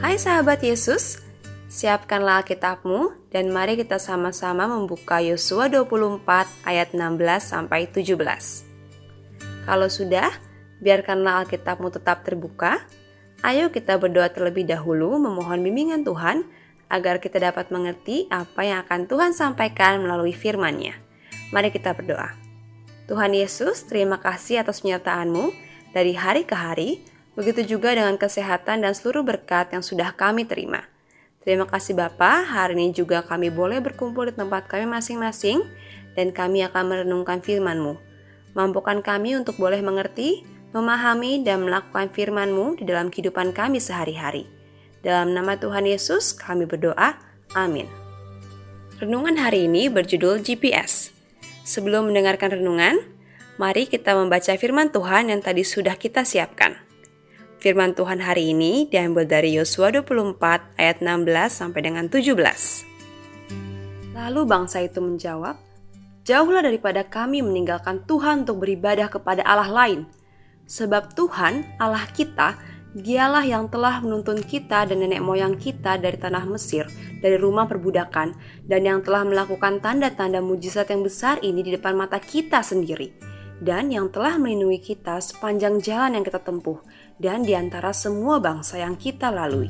Hai sahabat Yesus, siapkanlah Alkitabmu dan mari kita sama-sama membuka Yosua 24 ayat 16 sampai 17. Kalau sudah, biarkanlah Alkitabmu tetap terbuka. Ayo kita berdoa terlebih dahulu memohon bimbingan Tuhan agar kita dapat mengerti apa yang akan Tuhan sampaikan melalui firman-Nya. Mari kita berdoa. Tuhan Yesus, terima kasih atas penyertaan-Mu dari hari ke hari Begitu juga dengan kesehatan dan seluruh berkat yang sudah kami terima. Terima kasih Bapa, hari ini juga kami boleh berkumpul di tempat kami masing-masing dan kami akan merenungkan firman-Mu. Mampukan kami untuk boleh mengerti, memahami, dan melakukan firman-Mu di dalam kehidupan kami sehari-hari. Dalam nama Tuhan Yesus kami berdoa, amin. Renungan hari ini berjudul GPS. Sebelum mendengarkan renungan, mari kita membaca firman Tuhan yang tadi sudah kita siapkan. Firman Tuhan hari ini diambil dari Yosua 24 ayat 16 sampai dengan 17. Lalu bangsa itu menjawab, Jauhlah daripada kami meninggalkan Tuhan untuk beribadah kepada Allah lain. Sebab Tuhan, Allah kita, dialah yang telah menuntun kita dan nenek moyang kita dari tanah Mesir, dari rumah perbudakan, dan yang telah melakukan tanda-tanda mujizat yang besar ini di depan mata kita sendiri, dan yang telah melindungi kita sepanjang jalan yang kita tempuh, dan di antara semua bangsa yang kita lalui.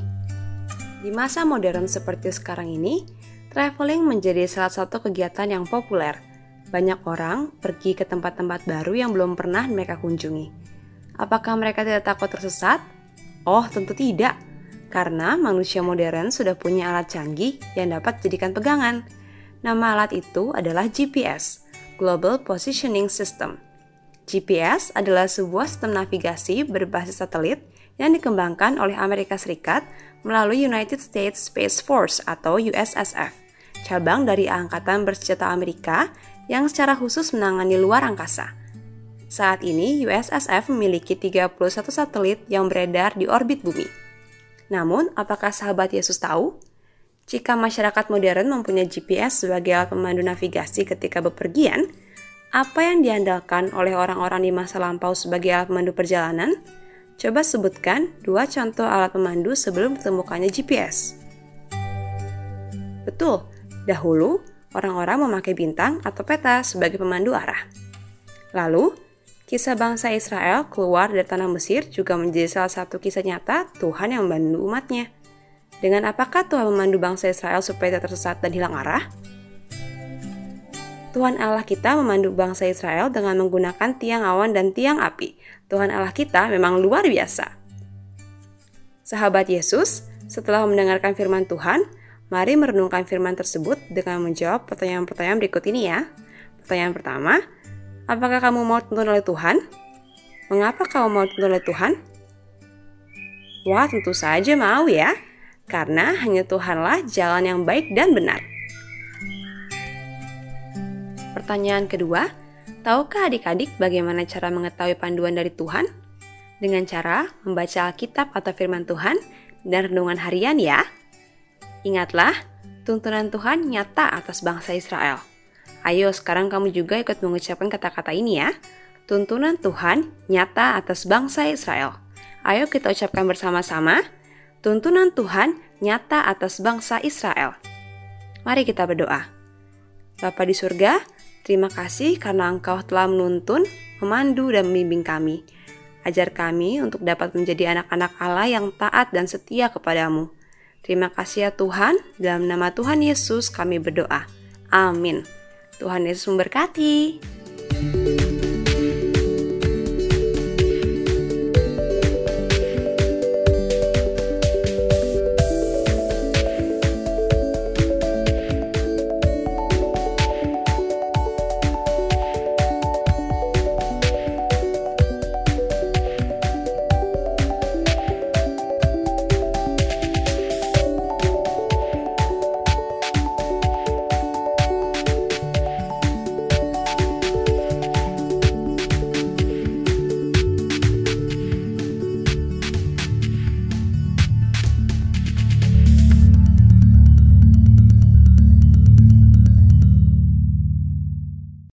Di masa modern seperti sekarang ini, traveling menjadi salah satu kegiatan yang populer. Banyak orang pergi ke tempat-tempat baru yang belum pernah mereka kunjungi. Apakah mereka tidak takut tersesat? Oh, tentu tidak. Karena manusia modern sudah punya alat canggih yang dapat dijadikan pegangan. Nama alat itu adalah GPS, Global Positioning System GPS adalah sebuah sistem navigasi berbasis satelit yang dikembangkan oleh Amerika Serikat melalui United States Space Force atau USSF, cabang dari Angkatan Bersenjata Amerika yang secara khusus menangani luar angkasa. Saat ini, USSF memiliki 31 satelit yang beredar di orbit bumi. Namun, apakah sahabat Yesus tahu? Jika masyarakat modern mempunyai GPS sebagai alat pemandu navigasi ketika bepergian, apa yang diandalkan oleh orang-orang di masa lampau sebagai alat pemandu perjalanan? Coba sebutkan dua contoh alat pemandu sebelum ditemukannya GPS. Betul, dahulu orang-orang memakai bintang atau peta sebagai pemandu arah. Lalu, kisah bangsa Israel keluar dari tanah Mesir juga menjadi salah satu kisah nyata Tuhan yang membantu umatnya. Dengan apakah Tuhan memandu bangsa Israel supaya tidak tersesat dan hilang arah? Tuhan Allah kita memandu bangsa Israel dengan menggunakan tiang awan dan tiang api. Tuhan Allah kita memang luar biasa. Sahabat Yesus, setelah mendengarkan firman Tuhan, mari merenungkan firman tersebut dengan menjawab pertanyaan-pertanyaan berikut ini ya. Pertanyaan pertama, apakah kamu mau tuntun oleh Tuhan? Mengapa kamu mau tuntun oleh Tuhan? Wah, tentu saja mau ya. Karena hanya Tuhanlah jalan yang baik dan benar. Pertanyaan kedua, tahukah adik-adik bagaimana cara mengetahui panduan dari Tuhan? Dengan cara membaca Alkitab atau firman Tuhan dan renungan harian ya. Ingatlah, tuntunan Tuhan nyata atas bangsa Israel. Ayo sekarang kamu juga ikut mengucapkan kata-kata ini ya. Tuntunan Tuhan nyata atas bangsa Israel. Ayo kita ucapkan bersama-sama. Tuntunan Tuhan nyata atas bangsa Israel. Mari kita berdoa. Bapa di surga, Terima kasih karena Engkau telah menuntun, memandu, dan membimbing kami. Ajar kami untuk dapat menjadi anak-anak Allah yang taat dan setia kepadamu. Terima kasih ya Tuhan, dalam nama Tuhan Yesus kami berdoa. Amin. Tuhan Yesus memberkati.